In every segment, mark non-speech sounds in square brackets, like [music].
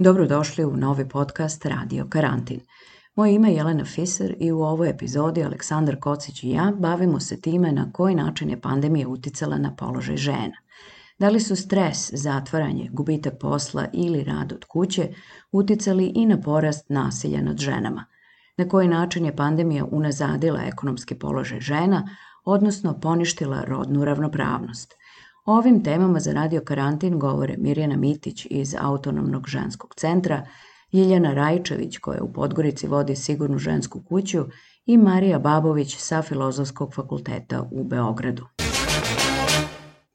Dobrodošli u novi podcast Radio Karantin. Moje ime je Jelena Fiser i u ovoj epizodi Aleksandar Kocić i ja bavimo se time na koji način je pandemija uticala na položaj žena. Da li su stres, zatvaranje, gubitak posla ili rad od kuće uticali i na porast nasilja nad ženama? Na koji način je pandemija unazadila ekonomski položaj žena, odnosno poništila rodnu ravnopravnost? O ovim temama za Radio Karantin govore Mirjana Mitić iz Autonomnog ženskog centra, Ljiljana Rajčević koja u Podgorici vodi sigurnu žensku kuću i Marija Babović sa Filozofskog fakulteta u Beogradu.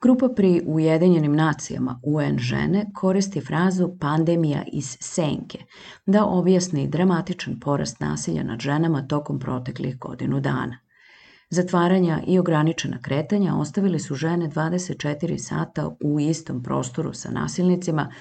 Grupa pri Ujedinjenim nacijama UN žene koristi frazu pandemija iz senke da objasni dramatičan porast nasilja nad ženama tokom proteklih godinu dana. Zatvaranja i ograničena kretanja ostavili su žene 24 sata u istom prostoru sa nasilnicima,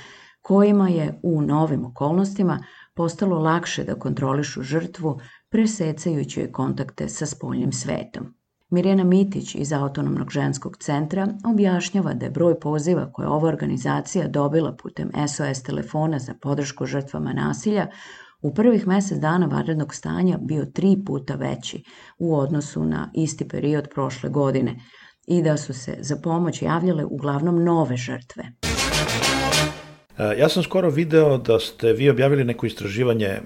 kojima je u novim okolnostima postalo lakše da kontrolišu žrtvu presecajući joj kontakte sa spoljnim svetom. Mirjana Mitić iz Autonomnog ženskog centra objašnjava da je broj poziva koje ova organizacija dobila putem SOS telefona za podršku žrtvama nasilja u prvih mesec dana vanrednog stanja bio tri puta veći u odnosu na isti period prošle godine i da su se za pomoć javljale uglavnom nove žrtve. E, ja sam skoro video da ste vi objavili neko istraživanje e,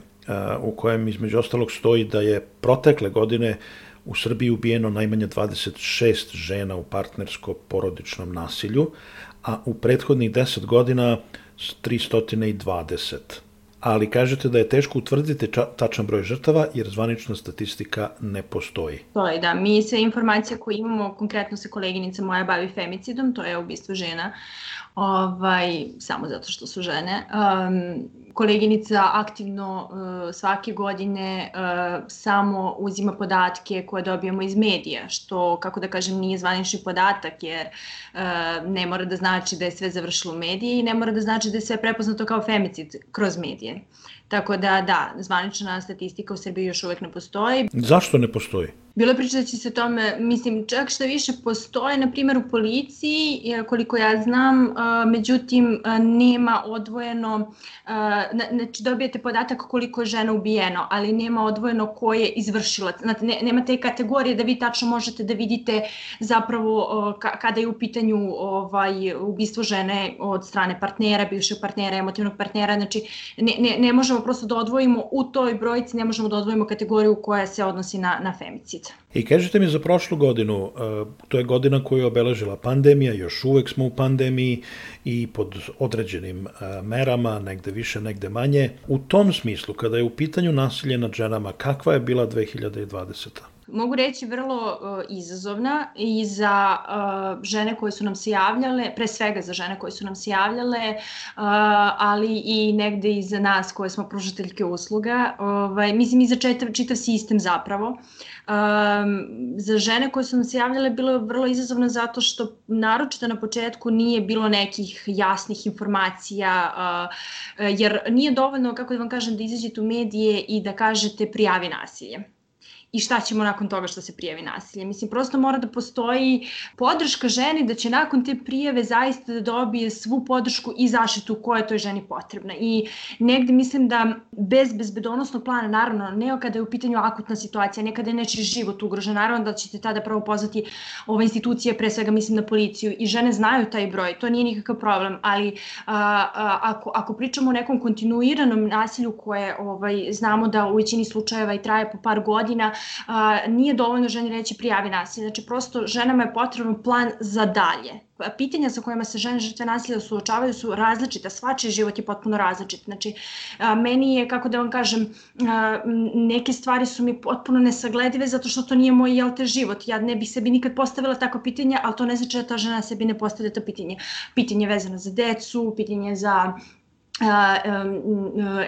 u kojem između ostalog stoji da je protekle godine u Srbiji ubijeno najmanje 26 žena u partnersko-porodičnom nasilju, a u prethodnih 10 godina 320 ali kažete da je teško utvrditi tačan broj žrtava jer zvanična statistika ne postoji. To je da, mi sve informacije koje imamo, konkretno se koleginica moja bavi femicidom, to je ubistvo žena, ovaj, samo zato što su žene. Um, koleginica aktivno uh, svake godine uh, samo uzima podatke koje dobijamo iz medija, što, kako da kažem, nije zvanični podatak, jer uh, ne mora da znači da je sve završilo u mediji i ne mora da znači da je sve prepoznato kao femicid kroz medije. Tako da, da, zvanična statistika u Srbiji još uvek ne postoji. Zašto ne postoji? Bilo je priča da će se tome, mislim, čak što više postoje, na primjer u policiji, koliko ja znam, međutim, nema odvojeno, znači dobijete podatak koliko je žena ubijeno, ali nema odvojeno ko je izvršilac. Znači, nema te kategorije da vi tačno možete da vidite zapravo kada je u pitanju ovaj, ubistvo žene od strane partnera, bivšeg partnera, emotivnog partnera, znači ne, ne, ne možemo prosto da odvojimo u toj brojci, ne možemo da odvojimo kategoriju koja se odnosi na, na femicid. I kažete mi za prošlu godinu, to je godina koju je obeležila pandemija, još uvek smo u pandemiji i pod određenim merama, negde više, negde manje. U tom smislu, kada je u pitanju nasilje nad ženama, kakva je bila 2020 mogu reći vrlo uh, izazovna i za uh, žene koje su nam se javljale, pre svega za žene koje su nam se javljale, uh, ali i negde i za nas koje smo pružateljke usluga. Ovaj, mislim i za čitav, čitav sistem zapravo. Um, za žene koje su nam se javljale bilo je vrlo izazovno zato što naročito na početku nije bilo nekih jasnih informacija, uh, jer nije dovoljno, kako da vam kažem, da izađete u medije i da kažete prijavi nasilje i šta ćemo nakon toga što se prijavi nasilje. Mislim, prosto mora da postoji podrška ženi da će nakon te prijave zaista da dobije svu podršku i zaštitu koja je toj ženi potrebna. I negde mislim da bez bezbedonosnog plana, naravno, ne kada je u pitanju akutna situacija, ne kada je nečiji život ugrožen, naravno da ćete tada prvo pozvati ove institucije, pre svega mislim na policiju i žene znaju taj broj, to nije nikakav problem, ali a, a, ako, ako pričamo o nekom kontinuiranom nasilju koje ovaj, znamo da u većini slučajeva i traje po par godina, a, nije dovoljno ženi reći prijavi nasilje. Znači, prosto ženama je potreban plan za dalje. Pa, pitanja sa kojima se žene žrtve nasilja suočavaju su različita, svačiji život je potpuno različit. Znači, a, meni je, kako da vam kažem, a, neke stvari su mi potpuno nesagledive zato što to nije moj, jel te, život. Ja ne bih sebi nikad postavila tako pitanje, ali to ne znači da ta žena sebi ne postavlja to pitanje. Pitanje vezano za decu, pitanje za a,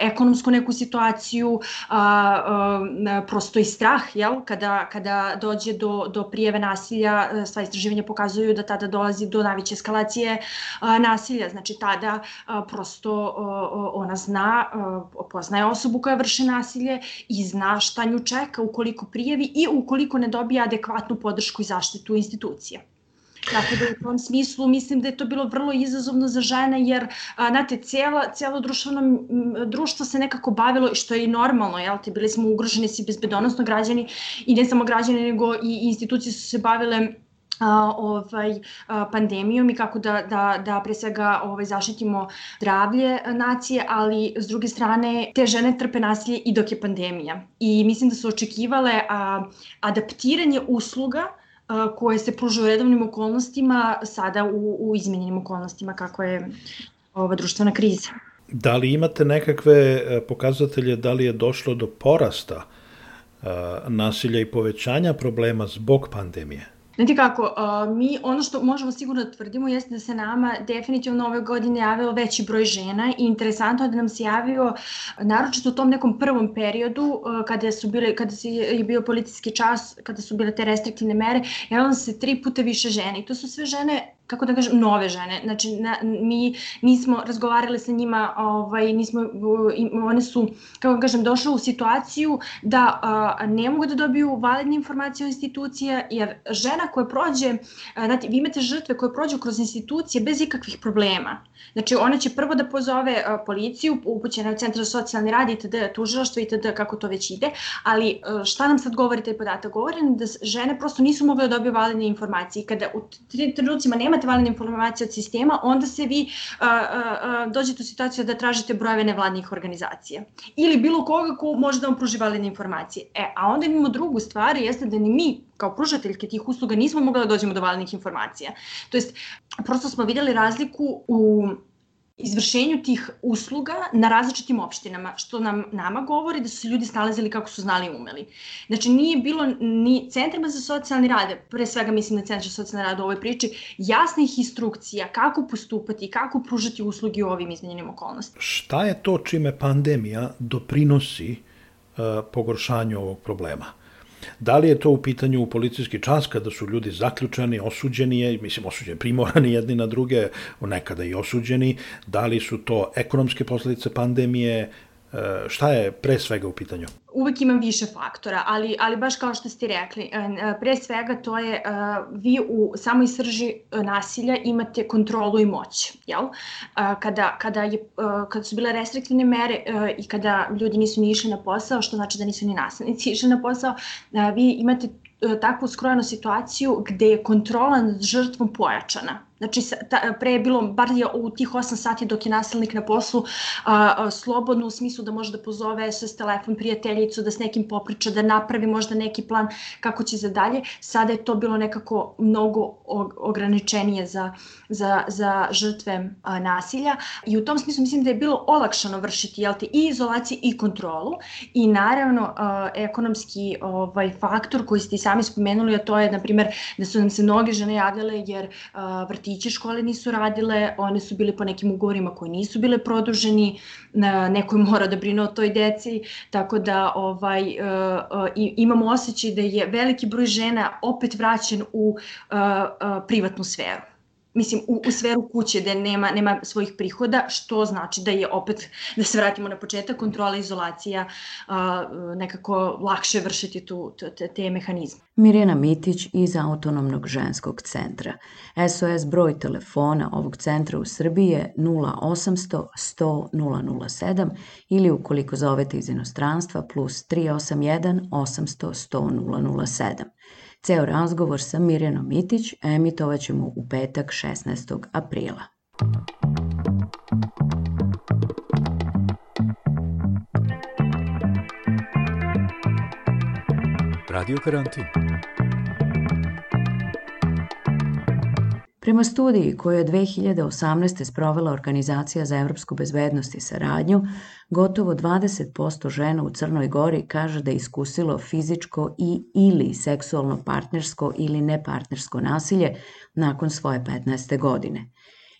ekonomsku neku situaciju, a, a, prosto i strah, jel? Kada, kada dođe do, do prijeve nasilja, sva istraživanja pokazuju da tada dolazi do najveće eskalacije a, nasilja, znači tada a, prosto a, ona zna, a, poznaje osobu koja vrši nasilje i zna šta nju čeka ukoliko prijevi i ukoliko ne dobije adekvatnu podršku i zaštitu institucija. Tako da u tom smislu mislim da je to bilo vrlo izazovno za žene jer, a, znate, cijelo, cijelo društveno, društvo se nekako bavilo, što je i normalno, jel te, bili smo ugroženi svi bezbedonosno građani i ne samo građani nego i institucije su se bavile a, ovaj, a, pandemijom i kako da, da, da pre svega ovaj, zaštitimo zdravlje nacije, ali s druge strane te žene trpe nasilje i dok je pandemija. I mislim da su očekivale a, adaptiranje usluga koje se pružaju u redovnim okolnostima, sada u, u izmenjenim okolnostima kako je ova društvena kriza. Da li imate nekakve e, pokazatelje da li je došlo do porasta nasilja i povećanja problema zbog pandemije? Znate kako, mi ono što možemo sigurno da tvrdimo jeste da se nama definitivno ove godine javio veći broj žena i interesantno je da nam se javio naročito u tom nekom prvom periodu kada su bile kada se je bio policijski čas, kada su bile te restriktivne mere, javilo se tri puta više žena i to su sve žene kako da kažem, nove žene. Znači, na, mi nismo razgovarali sa njima, ovaj, nismo, one su, kako da kažem, došle u situaciju da a, ne mogu da dobiju validne informacije o institucija, jer žena koja prođe, a, vi imate žrtve koje prođu kroz institucije bez ikakvih problema. Znači, ona će prvo da pozove a, policiju, upućena u centar za socijalni rad, itd., tužilaštvo, itd., kako to već ide, ali a, šta nam sad govori taj podatak? Govori da žene prosto nisu mogle da dobiju validne informacije kada u trenucima nema nemate validne informacije od sistema, onda se vi a, a, dođete u situaciju da tražite brojeve nevladnih organizacija. Ili bilo koga ko može da vam pruži validne informacije. E, a onda imamo drugu stvar, jeste da ni mi kao pružateljke tih usluga nismo mogli da dođemo do validnih informacija. To jest, prosto smo videli razliku u izvršenju tih usluga na različitim opštinama, što nam nama govori da su se ljudi snalazili kako su znali i umeli. Znači nije bilo ni centrima za socijalni rad, pre svega mislim na centar za socijalni rad u ovoj priči, jasnih instrukcija kako postupati i kako pružati usluge u ovim izmenjenim okolnostima. Šta je to čime pandemija doprinosi uh, pogoršanju ovog problema? Da li je to u pitanju u policijski čas kada su ljudi zaključani, osuđeni, mislim osuđeni, primorani jedni na druge, nekada i osuđeni, da li su to ekonomske posledice pandemije, šta je pre svega u pitanju? Uvek ima više faktora, ali, ali baš kao što ste rekli, e, e, pre svega to je, vi u samoj srži nasilja imate kontrolu i moć, jel? Kada, kada, je, kada su bile restriktivne mere i kada ljudi nisu ni išli na posao, što znači da nisu ni nasilnici [laughs] išli na posao, vi imate takvu skrojenu situaciju gde je kontrola nad žrtvom pojačana Znači, ta, pre je bilo, bar je u tih 8 sati dok je nasilnik na poslu, a, a, slobodno u smislu da može da pozove SS telefon prijateljicu, da s nekim popriča, da napravi možda neki plan kako će za dalje. Sada je to bilo nekako mnogo ograničenije za, za, za žrtve a, nasilja i u tom smislu mislim da je bilo olakšano vršiti jel te, i izolaciju i kontrolu i naravno a, ekonomski ovaj, faktor koji ste i sami spomenuli, a to je, na primer, da su nam se mnoge žene javljale jer a, vrti vrtiće škole nisu radile, one su bile po nekim ugovorima koji nisu bile produženi, neko je mora da brine o toj deci, tako da ovaj, uh, uh, imamo osjećaj da je veliki broj žena opet vraćen u uh, privatnu sferu mislim, u, u sferu kuće gde nema, nema svojih prihoda, što znači da je opet, da se vratimo na početak, kontrola, izolacija, a, nekako lakše vršiti tu, te, te mehanizme. Mirjana Mitić iz Autonomnog ženskog centra. SOS broj telefona ovog centra u Srbiji je 0800 100 007 ili ukoliko zovete iz inostranstva plus 381 800 100 007. Ceo razgovor sa Mirjanom Mitić emitovat ćemo u petak 16. aprila. Radio karantin. Prema studiji koju je 2018. sprovela Organizacija za evropsku bezbednost i saradnju, gotovo 20% žena u Crnoj Gori kaže da je iskusilo fizičko i ili seksualno partnersko ili nepartnersko nasilje nakon svoje 15. godine.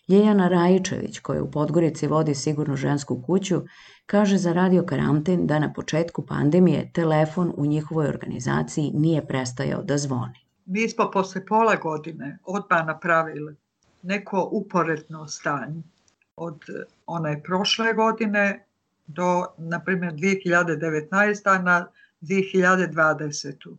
Ljeljana Rajičević, koja u Podgorici vodi sigurnu žensku kuću, kaže za Radio Karantin da na početku pandemije telefon u njihovoj organizaciji nije prestajao da zvoni mi smo posle pola godine odmah napravili neko uporedno stanje od one prošle godine do, na primjer, 2019. na 2020.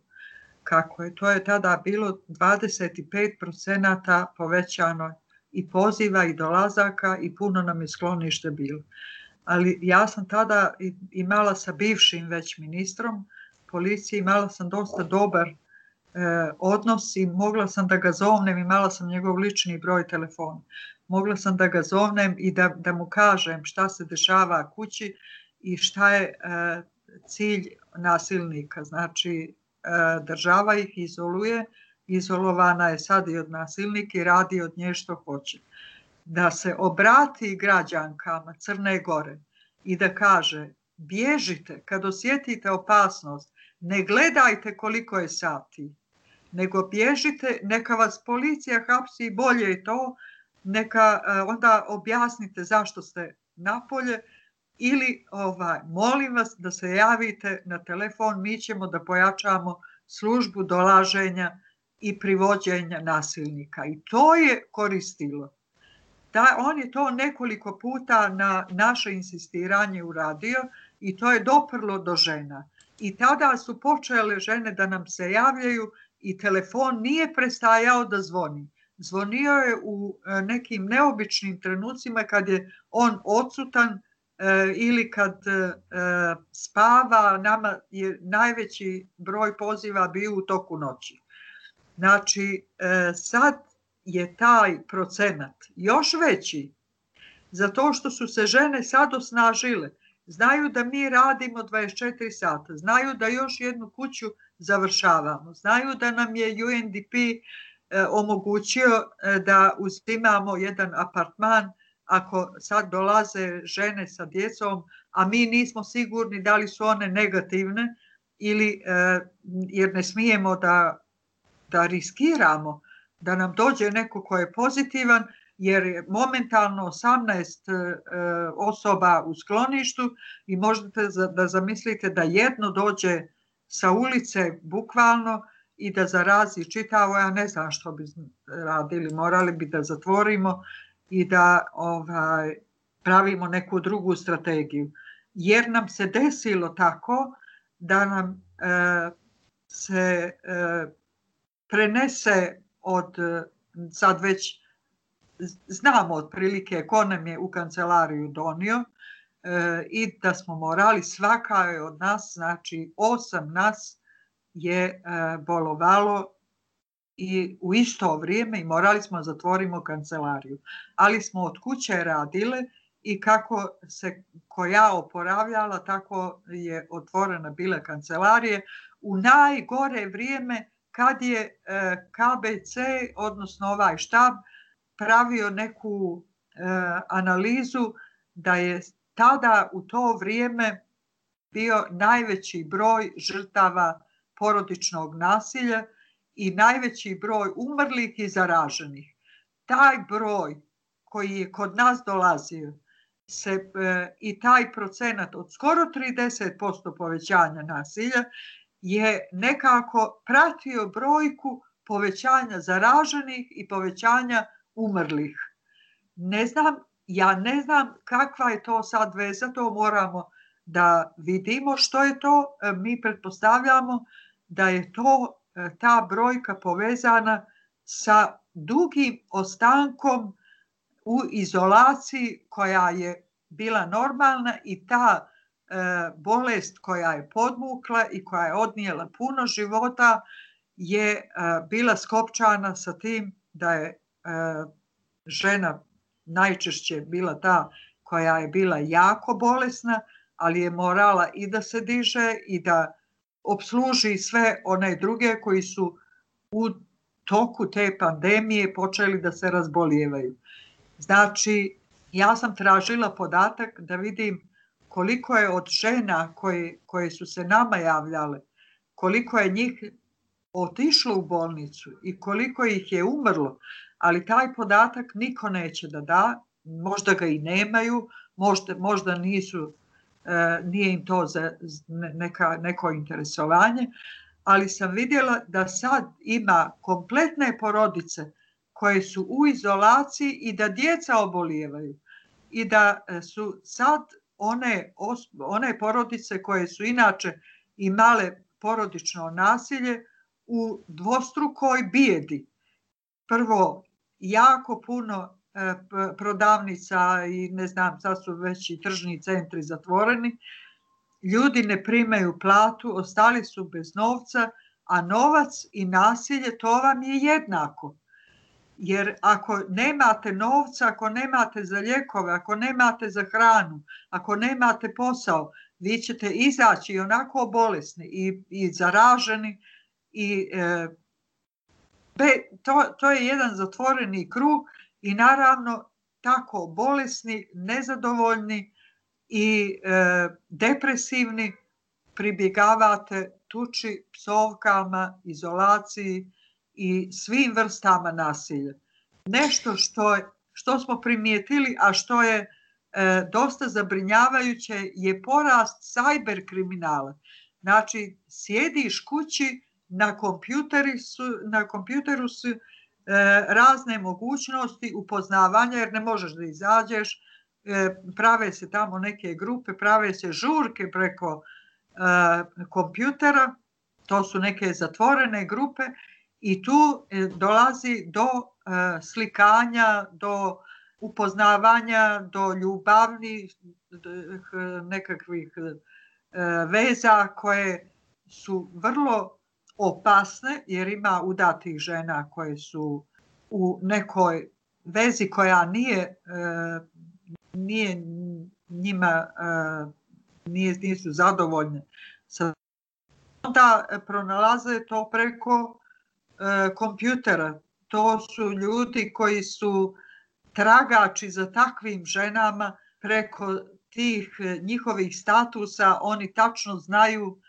Kako je? To je tada bilo 25% povećano i poziva i dolazaka i puno nam je sklonište bilo. Ali ja sam tada imala sa bivšim već ministrom policije, imala sam dosta dobar odnos i mogla sam da ga zovnem, imala sam njegov lični broj telefona. Mogla sam da ga zovnem i da, da mu kažem šta se dešava kući i šta je e, cilj nasilnika. Znači, e, država ih izoluje, izolovana je sad i od nasilnika i radi od nje što hoće. Da se obrati građankama Crne Gore i da kaže bježite kad osjetite opasnost, ne gledajte koliko je sati, nego bježite, neka vas policija hapsi i bolje je to, neka e, onda objasnite zašto ste napolje ili ovaj, molim vas da se javite na telefon, mi ćemo da pojačamo službu dolaženja i privođenja nasilnika. I to je koristilo. Da, on je to nekoliko puta na naše insistiranje uradio i to je doprlo do žena. I tada su počele žene da nam se javljaju i telefon nije prestajao da zvoni. Zvonio je u e, nekim neobičnim trenucima kad je on odsutan e, ili kad e, spava, nama je najveći broj poziva bio u toku noći. Znači, sad je taj procenat još veći, zato što su se žene sad osnažile. Znaju da mi radimo 24 sata, znaju da još jednu kuću završavamo. Znaju da nam je UNDP e, omogućio e, da uzimamo jedan apartman ako sad dolaze žene sa djecom, a mi nismo sigurni da li su one negativne ili e, jer ne smijemo da, da riskiramo da nam dođe neko ko je pozitivan, jer je momentalno 18 osoba u skloništu i možete da zamislite da jedno dođe sa ulice bukvalno i da zarazi čitavo, ja ne znam što bi radili, morali bi da zatvorimo i da ovaj, pravimo neku drugu strategiju. Jer nam se desilo tako da nam e, se e, prenese od, sad već znamo otprilike ko nam je u kancelariju donio, i da smo morali, svaka je od nas, znači osam nas je e, bolovalo i u isto vrijeme i morali smo da zatvorimo kancelariju. Ali smo od kuće radile i kako se koja oporavljala, tako je otvorena bila kancelarije. U najgore vrijeme kad je e, KBC, odnosno ovaj štab, pravio neku e, analizu da je tada u to vrijeme bio najveći broj žrtava porodičnog nasilja i najveći broj umrlih i zaraženih. Taj broj koji je kod nas dolazio se, e, i taj procenat od skoro 30% povećanja nasilja je nekako pratio brojku povećanja zaraženih i povećanja umrlih. Ne znam, ja ne znam kakva je to sad veza, to moramo da vidimo što je to. E, mi pretpostavljamo da je to e, ta brojka povezana sa dugim ostankom u izolaciji koja je bila normalna i ta e, bolest koja je podmukla i koja je odnijela puno života je e, bila skopčana sa tim da je e, žena najčešće bila ta koja je bila jako bolesna, ali je morala i da se diže i da obsluži sve one druge koji su u toku te pandemije počeli da se razbolijevaju. Znači, ja sam tražila podatak da vidim koliko je od žena koje, koje su se nama javljale, koliko je njih otišlo u bolnicu i koliko ih je umrlo, ali taj podatak niko neće da da, možda ga i nemaju, možda, možda nisu, e, nije im to za neka, neko interesovanje, ali sam vidjela da sad ima kompletne porodice koje su u izolaciji i da djeca obolijevaju i da e, su sad one, one porodice koje su inače imale porodično nasilje u dvostrukoj bijedi. Prvo, jako puno e, prodavnica i ne znam, sad su već i tržni centri zatvoreni, ljudi ne primaju platu, ostali su bez novca, a novac i nasilje to vam je jednako. Jer ako nemate novca, ako nemate za ljekove, ako nemate za hranu, ako nemate posao, vi ćete izaći onako bolesni i, i zaraženi i e, to, to je jedan zatvoreni krug i naravno tako bolesni, nezadovoljni i e, depresivni pribjegavate tuči, psovkama, izolaciji, i svim vrstama nasilja. Nešto što, je, što smo primijetili, a što je e, dosta zabrinjavajuće, je porast sajber kriminala. Znači, sjediš kući, na, kompjuteri su, na kompjuteru su e, razne mogućnosti upoznavanja, jer ne možeš da izađeš, e, prave se tamo neke grupe, prave se žurke preko e, kompjutera, to su neke zatvorene grupe i tu e, dolazi do e, slikanja, do upoznavanja, do ljubavnih nekakvih e, veza koje su vrlo opasne jer ima udatih žena koje su u nekoj vezi koja nije nije njima nije, nisu zadovoljne onda pronalaze to preko E, kompjutera. To su ljudi koji su tragači za takvim ženama preko tih e, njihovih statusa. Oni tačno znaju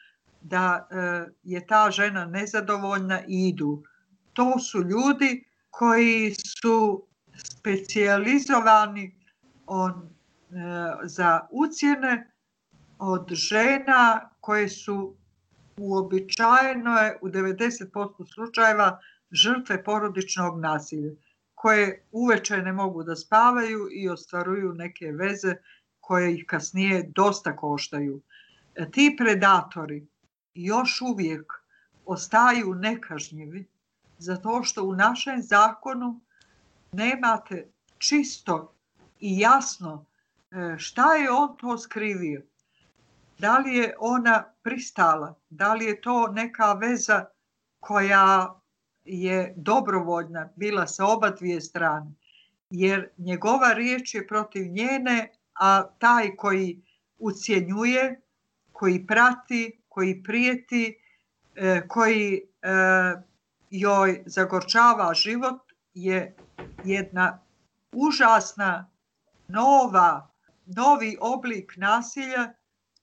da e, je ta žena nezadovoljna i idu. To su ljudi koji su specijalizovani on, za ucijene od žena koje su uobičajeno je u 90% slučajeva žrtve porodičnog nasilja koje uveče ne mogu da spavaju i ostvaruju neke veze koje ih kasnije dosta koštaju. E, ti predatori još uvijek ostaju nekažnjivi zato što u našem zakonu nemate čisto i jasno e, šta je on to skrivio da li je ona pristala, da li je to neka veza koja je dobrovoljna bila sa oba dvije strane. Jer njegova riječ je protiv njene, a taj koji ucijenjuje, koji prati, koji prijeti, e, koji e, joj zagorčava život je jedna užasna nova, novi oblik nasilja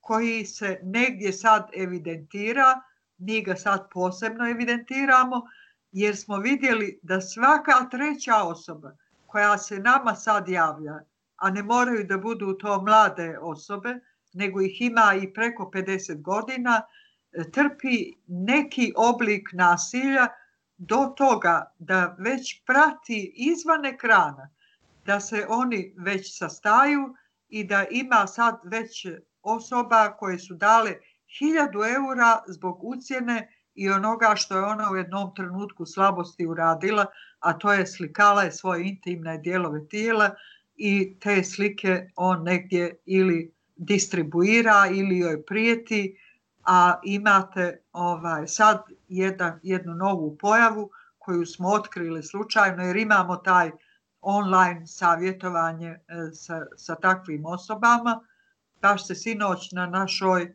koji se negdje sad evidentira, mi ga sad posebno evidentiramo, jer smo vidjeli da svaka treća osoba koja se nama sad javlja, a ne moraju da budu to mlade osobe, nego ih ima i preko 50 godina, trpi neki oblik nasilja do toga da već prati izvan ekrana, da se oni već sastaju i da ima sad već osoba koje su dale hiljadu eura zbog ucijene i onoga što je ona u jednom trenutku slabosti uradila, a to je slikala je svoje intimne dijelove tijela i te slike on negdje ili distribuira ili joj prijeti, a imate ovaj sad jedan, jednu novu pojavu koju smo otkrili slučajno jer imamo taj online savjetovanje e, sa, sa takvim osobama. Baš se sinoć na našoj e,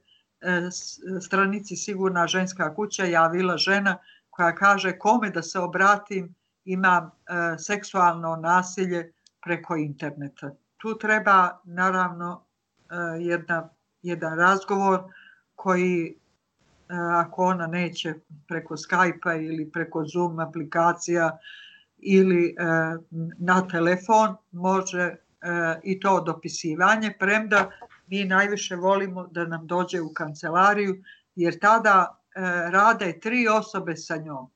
stranici Sigurna ženska kuća javila žena koja kaže kome da se obratim imam e, seksualno nasilje preko interneta. Tu treba naravno jedna, jedan razgovor koji ako ona neće preko Skype-a ili preko Zoom aplikacija ili na telefon može i to dopisivanje, premda mi najviše volimo da nam dođe u kancelariju, jer tada rade tri osobe sa njom.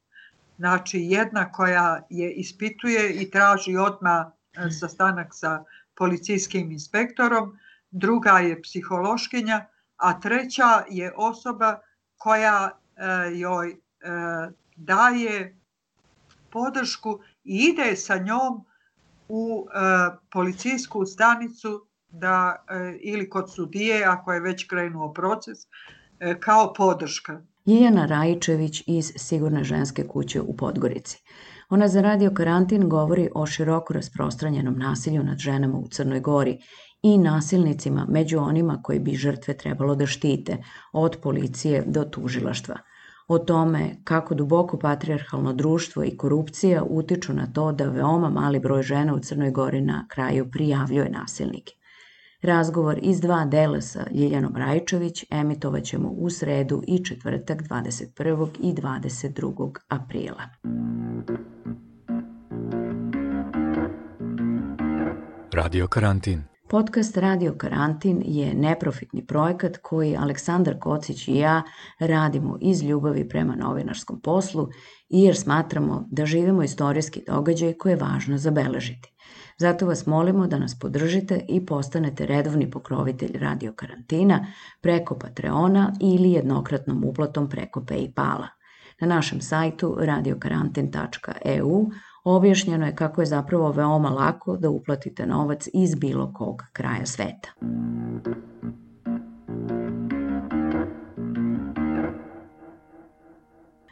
Znači jedna koja je ispituje i traži odmah sastanak sa policijskim inspektorom, druga je psihološkinja, a treća je osoba koja joj daje podršku i ide sa njom u policijsku stanicu da ili kod sudije ako je već krenuo proces kao podrška. Ljiljana Rajičević iz Sigurne ženske kuće u Podgorici. Ona za radio karantin govori o široko rasprostranjenom nasilju nad ženama u Crnoj Gori i nasilnicima među onima koji bi žrtve trebalo da štite, od policije do tužilaštva. O tome kako duboko patrijarhalno društvo i korupcija utiču na to da veoma mali broj žena u Crnoj Gori na kraju prijavljuje nasilnike. Razgovor iz dva dela sa Ljiljanom Rajčević emitovaćemo u sredu i četvrtak 21. i 22. aprila. Radio karantin. Podcast Radio Karantin je neprofitni projekat koji Aleksandar Kocić i ja radimo iz ljubavi prema novinarskom poslu i jer smatramo da živimo istorijski događaj koje je važno zabeležiti. Zato vas molimo da nas podržite i postanete redovni pokrovitelj Radio Karantina preko Patreona ili jednokratnom uplatom preko Paypala. Na našem sajtu radiokarantin.eu objašnjeno je kako je zapravo veoma lako da uplatite novac iz bilo kog kraja sveta.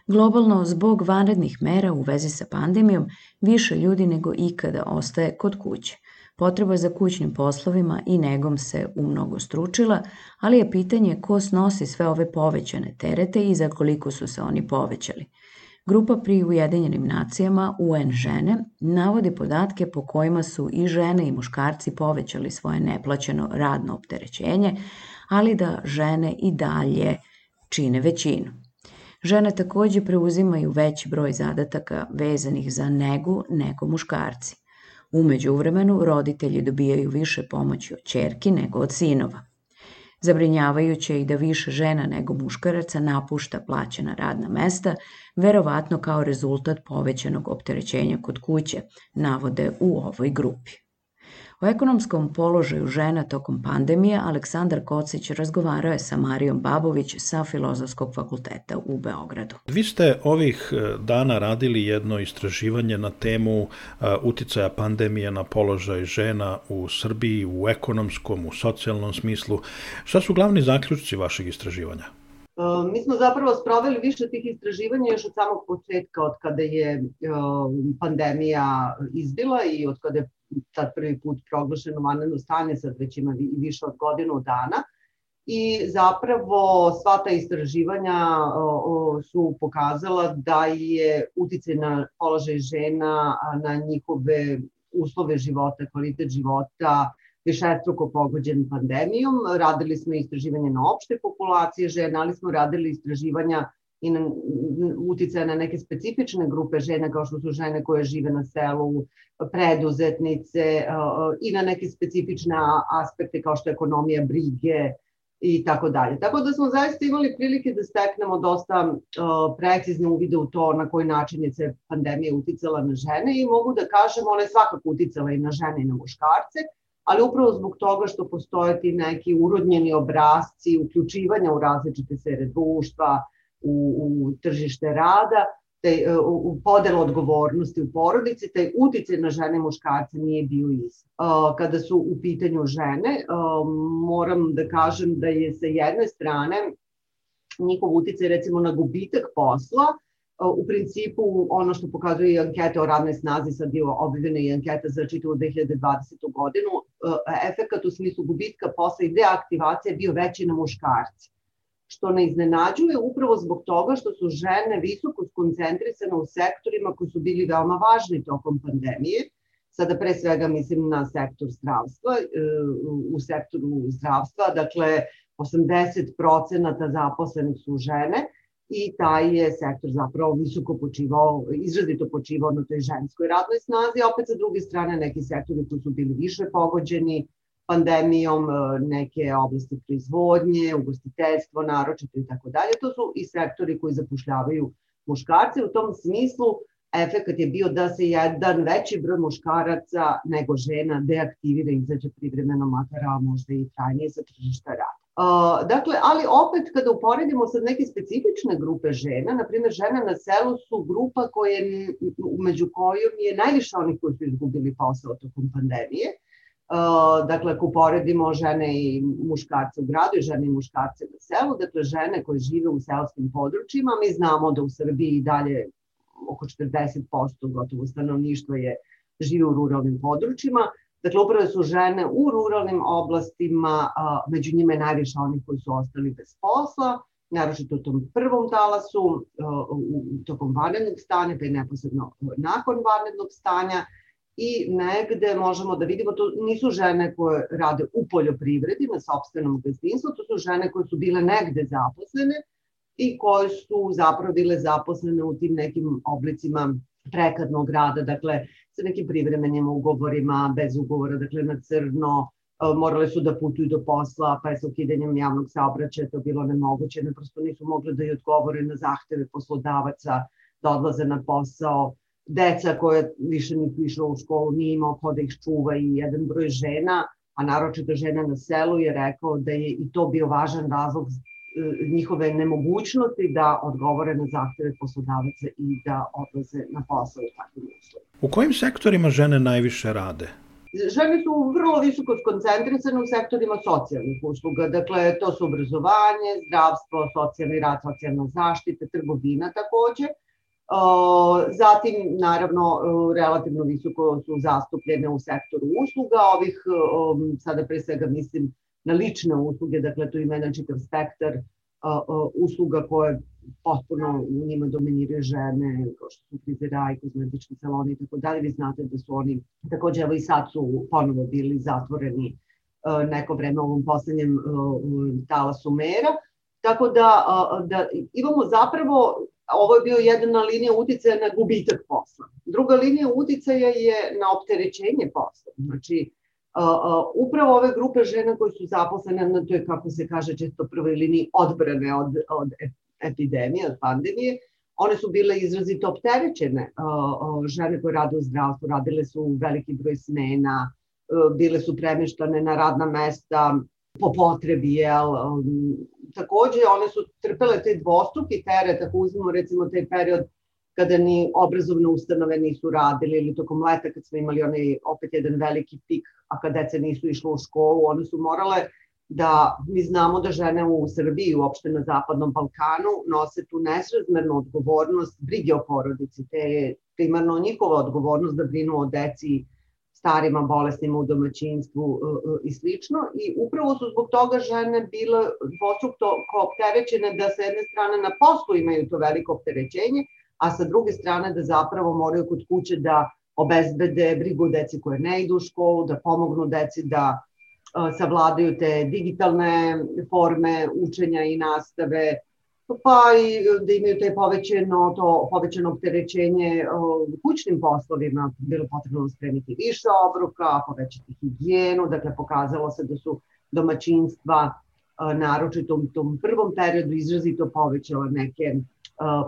Globalno, zbog vanrednih mera u vezi sa pandemijom, više ljudi nego ikada ostaje kod kuće. Potreba za kućnim poslovima i negom se umnogo stručila, ali je pitanje ko snosi sve ove povećane terete i za koliko su se oni povećali. Grupa pri Ujedinjenim nacijama UN žene navodi podatke po kojima su i žene i muškarci povećali svoje neplaćeno radno opterećenje, ali da žene i dalje čine većinu. Žene takođe preuzimaju veći broj zadataka vezanih za negu nego muškarci. Umeđu vremenu roditelji dobijaju više pomoći od čerki nego od sinova. Zabrinjavajuće je i da više žena nego muškaraca napušta plaćena radna mesta, verovatno kao rezultat povećanog opterećenja kod kuće, navode u ovoj grupi. O ekonomskom položaju žena tokom pandemije Aleksandar Kocić razgovarao je sa Marijom Babović sa Filozofskog fakulteta u Beogradu. Vi ste ovih e, dana radili jedno istraživanje na temu e, uticaja pandemije na položaj žena u Srbiji, u ekonomskom, u socijalnom smislu. Šta su glavni zaključci vašeg istraživanja? E, mi smo zapravo sproveli više tih istraživanja još od samog početka, od kada je pandemija izbila i od kada je tad prvi put proglašeno vanredno stanje, sad već ima više od godinu dana. I zapravo sva ta istraživanja su pokazala da je uticaj na položaj žena, na njihove uslove života, kvalitet života, višestruko pogođen pandemijom. Radili smo istraživanje na opšte populacije žena, ali smo radili istraživanja i na uticaja na neke specifične grupe žena kao što su žene koje žive na selu, preduzetnice i na neke specifične aspekte kao što je ekonomija brige i tako dalje. Tako da smo zaista imali prilike da steknemo dosta precizne uvide u to na koji način je se pandemija uticala na žene i mogu da kažem ona je svakako uticala i na žene i na muškarce, ali upravo zbog toga što postoje ti neki urodnjeni obrazci uključivanja u različite sfere društva, u, u tržište rada, taj, e, u podelu odgovornosti u porodici, taj uticaj na žene i muškarce nije bio isti. Kada su u pitanju žene, moram da kažem da je sa jedne strane njihov uticaj recimo na gubitak posla, u principu ono što pokazuje i anketa o radnoj snazi, sad je objavljena i anketa za čitavu 2020. godinu, efekat u smislu gubitka posla i deaktivacije je bio veći na muškarci što ne iznenađuje upravo zbog toga što su žene visoko skoncentrisane u sektorima koji su bili veoma važni tokom pandemije. Sada pre svega mislim na sektor zdravstva, e, u sektoru zdravstva, dakle 80% zaposlenih su žene i taj je sektor zapravo visoko počivao, izrazito počivao na toj ženskoj radnoj snazi, opet sa druge strane neki sektori koji su bili više pogođeni, pandemijom e, neke oblasti proizvodnje, ugostiteljstvo, naročito i tako dalje. To su i sektori koji zapošljavaju muškarce. U tom smislu efekat je bio da se jedan veći broj muškaraca nego žena deaktivira i izađe privremeno makara, možda i trajnije sa tržišta rada. Uh, dakle, ali opet kada uporedimo sad neke specifične grupe žena, na primjer žene na selu su grupa koje, među kojom je najviše onih koji su izgubili posao tokom pandemije, dakle, ako uporedimo žene i muškarce u gradu i žene i muškarce na selu, dakle, žene koje žive u selskim područjima, mi znamo da u Srbiji dalje oko 40% gotovo stanovništva je žive u ruralnim područjima, Dakle, upravo su žene u ruralnim oblastima, među njima je najviše onih koji su ostali bez posla, naročito u tom prvom talasu, u tokom vanrednog stanja, pa i neposredno nakon vanrednog stanja, i negde možemo da vidimo, to nisu žene koje rade u poljoprivredi na sobstvenom gazdinstvu, to su žene koje su bile negde zaposlene i koje su zapravo bile zaposlene u tim nekim oblicima prekadnog rada, dakle sa nekim privremenim ugovorima, bez ugovora, dakle na crno, e, morale su da putuju do posla, pa je sa ukidanjem javnog saobraćaja to bilo nemoguće, ne prosto nisu mogle da i odgovore na zahteve poslodavaca da odlaze na posao, deca koja više nisu išla u školu nije imao ko da ih čuva i jedan broj žena, a naročito žena na selu je rekao da je i to bio važan razlog e, njihove nemogućnosti da odgovore na zahteve poslodavaca i da odlaze na posao u takvim uslovima. U kojim sektorima žene najviše rade? Žene su vrlo visoko skoncentrisane u sektorima socijalnih usluga, dakle to su obrazovanje, zdravstvo, socijalni rad, socijalna zaštita, trgovina takođe, Zatim, naravno, relativno visoko su zastupljene u sektoru usluga, ovih, sada pre svega mislim na lične usluge, dakle tu ima jedan čitav spektar usluga koje potpuno u njima dominiraju žene, kao što su frizeraj, kozmetički saloni i tako dalje. Vi znate da su oni, takođe evo i sad su ponovo bili zatvoreni neko vreme ovom poslednjem talasu mera. Tako da, da imamo zapravo ovo je bio jedna linija uticaja na gubitak posla. Druga linija uticaja je na opterećenje posla. Znači, upravo ove grupe žena koje su zaposlene na toj, kako se kaže često prvoj liniji odbrane od, od epidemije, od pandemije, one su bile izrazito opterećene. Žene koje rade u zdravstvu radile su veliki broj smena, bile su premeštane na radna mesta po potrebi, jel, takođe one su trpele te dvostruki teret, ako uzmemo recimo taj period kada ni obrazovne ustanove nisu radili ili tokom leta kad smo imali onaj opet jedan veliki pik, a kad deca nisu išle u školu, one su morale da mi znamo da žene u Srbiji, uopšte na Zapadnom Balkanu, nose tu nesrazmernu odgovornost brige o porodici, te primarno njihova odgovornost da brinu o deci starima, bolesnima u domaćinstvu e, e, i slično. I upravo su zbog toga žene bile dvostrukto opterećene da sa jedne strane na poslu imaju to veliko opterećenje, a sa druge strane da zapravo moraju kod kuće da obezbede brigu deci koje ne idu u školu, da pomognu deci da e, savladaju te digitalne forme učenja i nastave, pa i da imaju te povećeno, to povećeno opterećenje kućnim poslovima, bilo potrebno spremiti više obruka, povećati higijenu, dakle pokazalo se da su domaćinstva naročito u tom prvom periodu izrazito povećala neke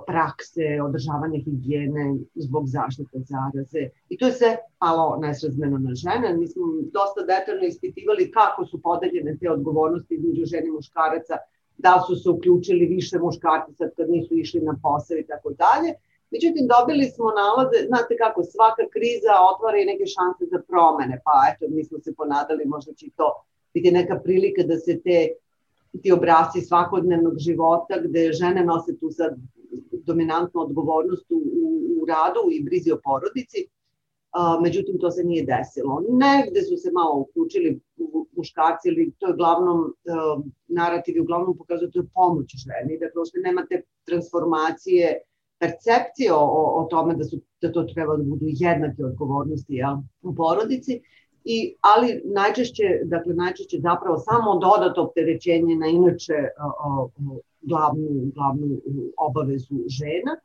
prakse, održavanja higijene zbog zaštite zaraze. I to je sve palo nesrazmeno na žene. Mi smo dosta detaljno ispitivali kako su podeljene te odgovornosti između žene i muškaraca, da su se uključili više muškarci sad kad nisu išli na posao i tako dalje. Međutim, dobili smo nalaze, znate kako, svaka kriza otvara i neke šanse za promene, pa eto, mi smo se ponadali, možda će to biti neka prilika da se te ti obrasci svakodnevnog života gde žene nose tu sad dominantnu odgovornost u, u radu i brizi o porodici, a, međutim to se nije desilo. Negde su se malo uključili muškarci, ili to je glavnom, a, narativ je uglavnom pokazuje to je pomoć ženi, dakle uopšte nemate transformacije, percepcije o, o, tome da, su, da to treba da budu jednake odgovornosti ja, u porodici, i, ali najčešće, dakle najčešće zapravo samo dodato opterećenje na inače o, o, glavnu, glavnu obavezu žena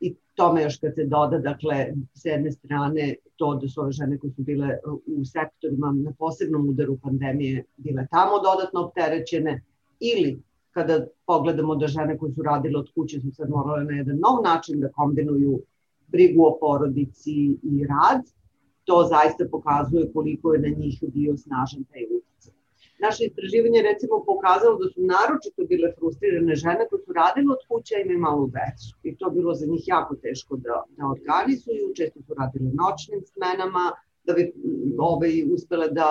i tome još kad se doda, dakle, s jedne strane to da su ove žene koje su bile u sektorima na posebnom udaru pandemije bile tamo dodatno opterećene ili kada pogledamo da žene koje su radile od kuće su sad morale na jedan nov način da kombinuju brigu o porodici i rad, to zaista pokazuje koliko je na njih bio snažan taj utjecaj. Naše istraživanje recimo pokazalo da su naročito bile frustrirane žene koje su radile od kuće i imaju malu decu. I to bilo za njih jako teško da, da organizuju, često su radile noćnim smenama, da bi ove uspele da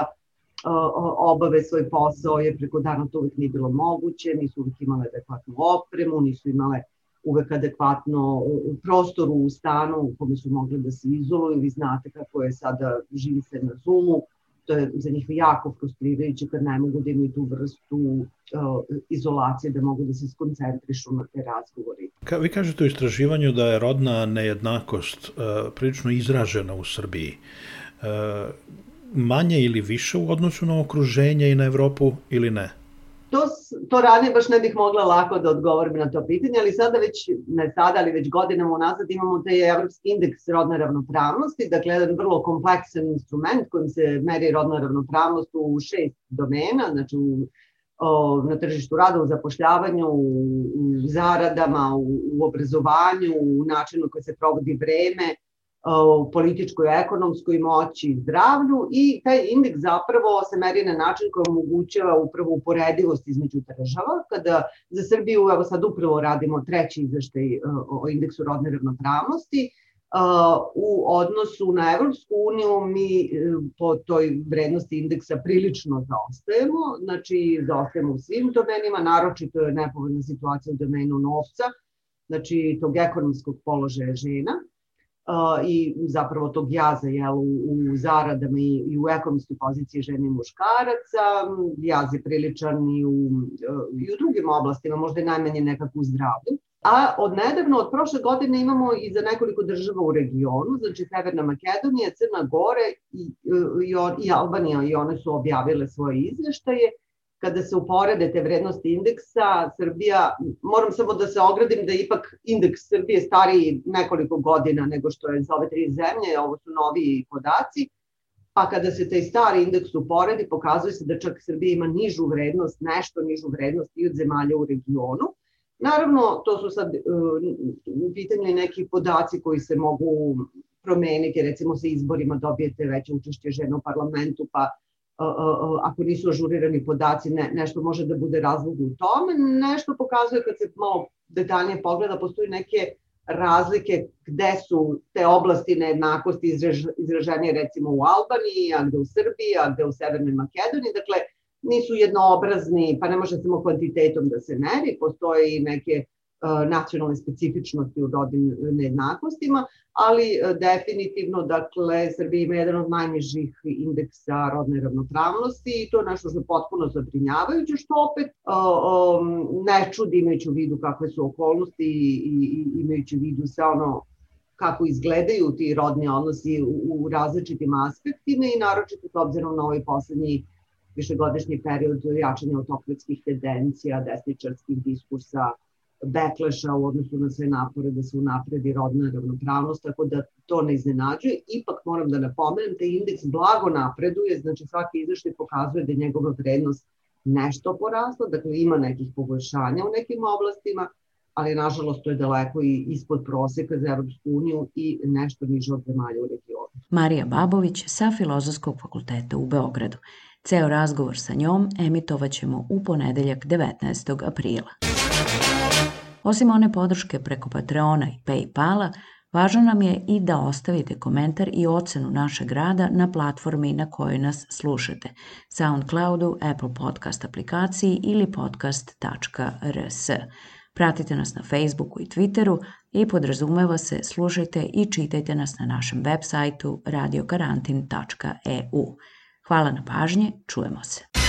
obave svoj posao, jer preko dana to uvek nije bilo moguće, nisu uvek imale adekvatnu opremu, nisu imale uvek adekvatno prostoru u stanu u kome su mogli da se izoluju. Vi znate kako je sada, živi se na Zoomu, to je za njih jako frustrirajuće kad ne mogu da imaju tu vrstu uh, izolacije, da mogu da se skoncentrišu na te razgovori. Ka, vi kažete u istraživanju da je rodna nejednakost uh, prilično izražena u Srbiji. Uh, manje ili više u odnosu na okruženje i na Evropu ili ne? To, to ranije baš ne bih mogla lako da odgovorim na to pitanje, ali sada već, ne sada, ali već godinama unazad imamo taj evropski indeks rodne ravnopravnosti, dakle jedan vrlo kompleksan instrument kojim se meri rodna ravnopravnost u šest domena, znači u, o, na tržištu rada, u zapošljavanju, u, u zaradama, u, u obrazovanju, u načinu koji se provodi vreme, u političkoj, ekonomskoj moći i zdravlju i taj indeks zapravo se meri na način koji omogućava upravo uporedivost između država. Kada za Srbiju, evo sad upravo radimo treći izveštaj o indeksu rodne ravnopravnosti, u odnosu na Evropsku uniju mi e, po toj vrednosti indeksa prilično zaostajemo, znači zaostajemo u svim domenima, naročito je nepovoljna situacija u domenu novca, znači tog ekonomskog položaja žena i zapravo tog jaza jel, u, u zaradama i, i u ekonomskoj poziciji žene i muškaraca. Jaz je priličan i u, i u drugim oblastima, možda i najmanje nekako u zdravlju. A od nedavno, od prošle godine imamo i za nekoliko država u regionu, znači Severna Makedonija, Crna Gore i, i, i Albanija i one su objavile svoje izveštaje kada se uporede te vrednosti indeksa, Srbija, moram samo da se ogradim da ipak indeks Srbije stariji nekoliko godina nego što je za ove tri zemlje, ovo su noviji podaci, pa kada se taj stari indeks uporedi, pokazuje se da čak Srbija ima nižu vrednost, nešto nižu vrednost i od zemalja u regionu. Naravno, to su sad uh, pitanju neki podaci koji se mogu promeniti, recimo sa izborima dobijete veće učešće žena u parlamentu, pa ako nisu ažurirani podaci, ne, nešto može da bude razlog u tome. Nešto pokazuje kad se malo detaljnije pogleda, postoji neke razlike gde su te oblasti nejednakosti izraženije recimo u Albaniji, a gde u Srbiji, a gde u Severnoj Makedoniji. Dakle, nisu jednoobrazni, pa ne može samo kvantitetom da se meri, i neke nacionalne specifičnosti u rodnim nejednakostima, ali definitivno, dakle, Srbija ima jedan od najnižih indeksa rodne ravnopravnosti i to je nešto što je potpuno zabrinjavajuće, što opet ne čudi imajući u vidu kakve su okolnosti i, i imajući u vidu sve ono kako izgledaju ti rodni odnosi u, u različitim aspektima i naročito s obzirom na ovaj poslednji višegodišnji period jačanja autokratskih tendencija, desničarskih diskursa, beklešao u odnosu na sve napore da se unapredi rodna ravnopravnost, tako da to ne iznenađuje. Ipak moram da napomenem, taj indeks blago napreduje, znači svaki izveštaj pokazuje da je njegova vrednost nešto porasla, dakle ima nekih poboljšanja u nekim oblastima, ali nažalost to je daleko i ispod proseka za Evropsku uniju i nešto niže od zemalja u regionu. Marija Babović sa Filozofskog fakulteta u Beogradu. Ceo razgovor sa njom emitovat ćemo u ponedeljak 19. aprila. Osim one podrške preko Patreona i Paypala, važno nam je i da ostavite komentar i ocenu našeg rada na platformi na kojoj nas slušate, SoundCloudu, Apple Podcast aplikaciji ili podcast.rs. Pratite nas na Facebooku i Twitteru i podrazumeva se slušajte i čitajte nas na našem web sajtu radiokarantin.eu. Hvala na pažnje, čujemo se.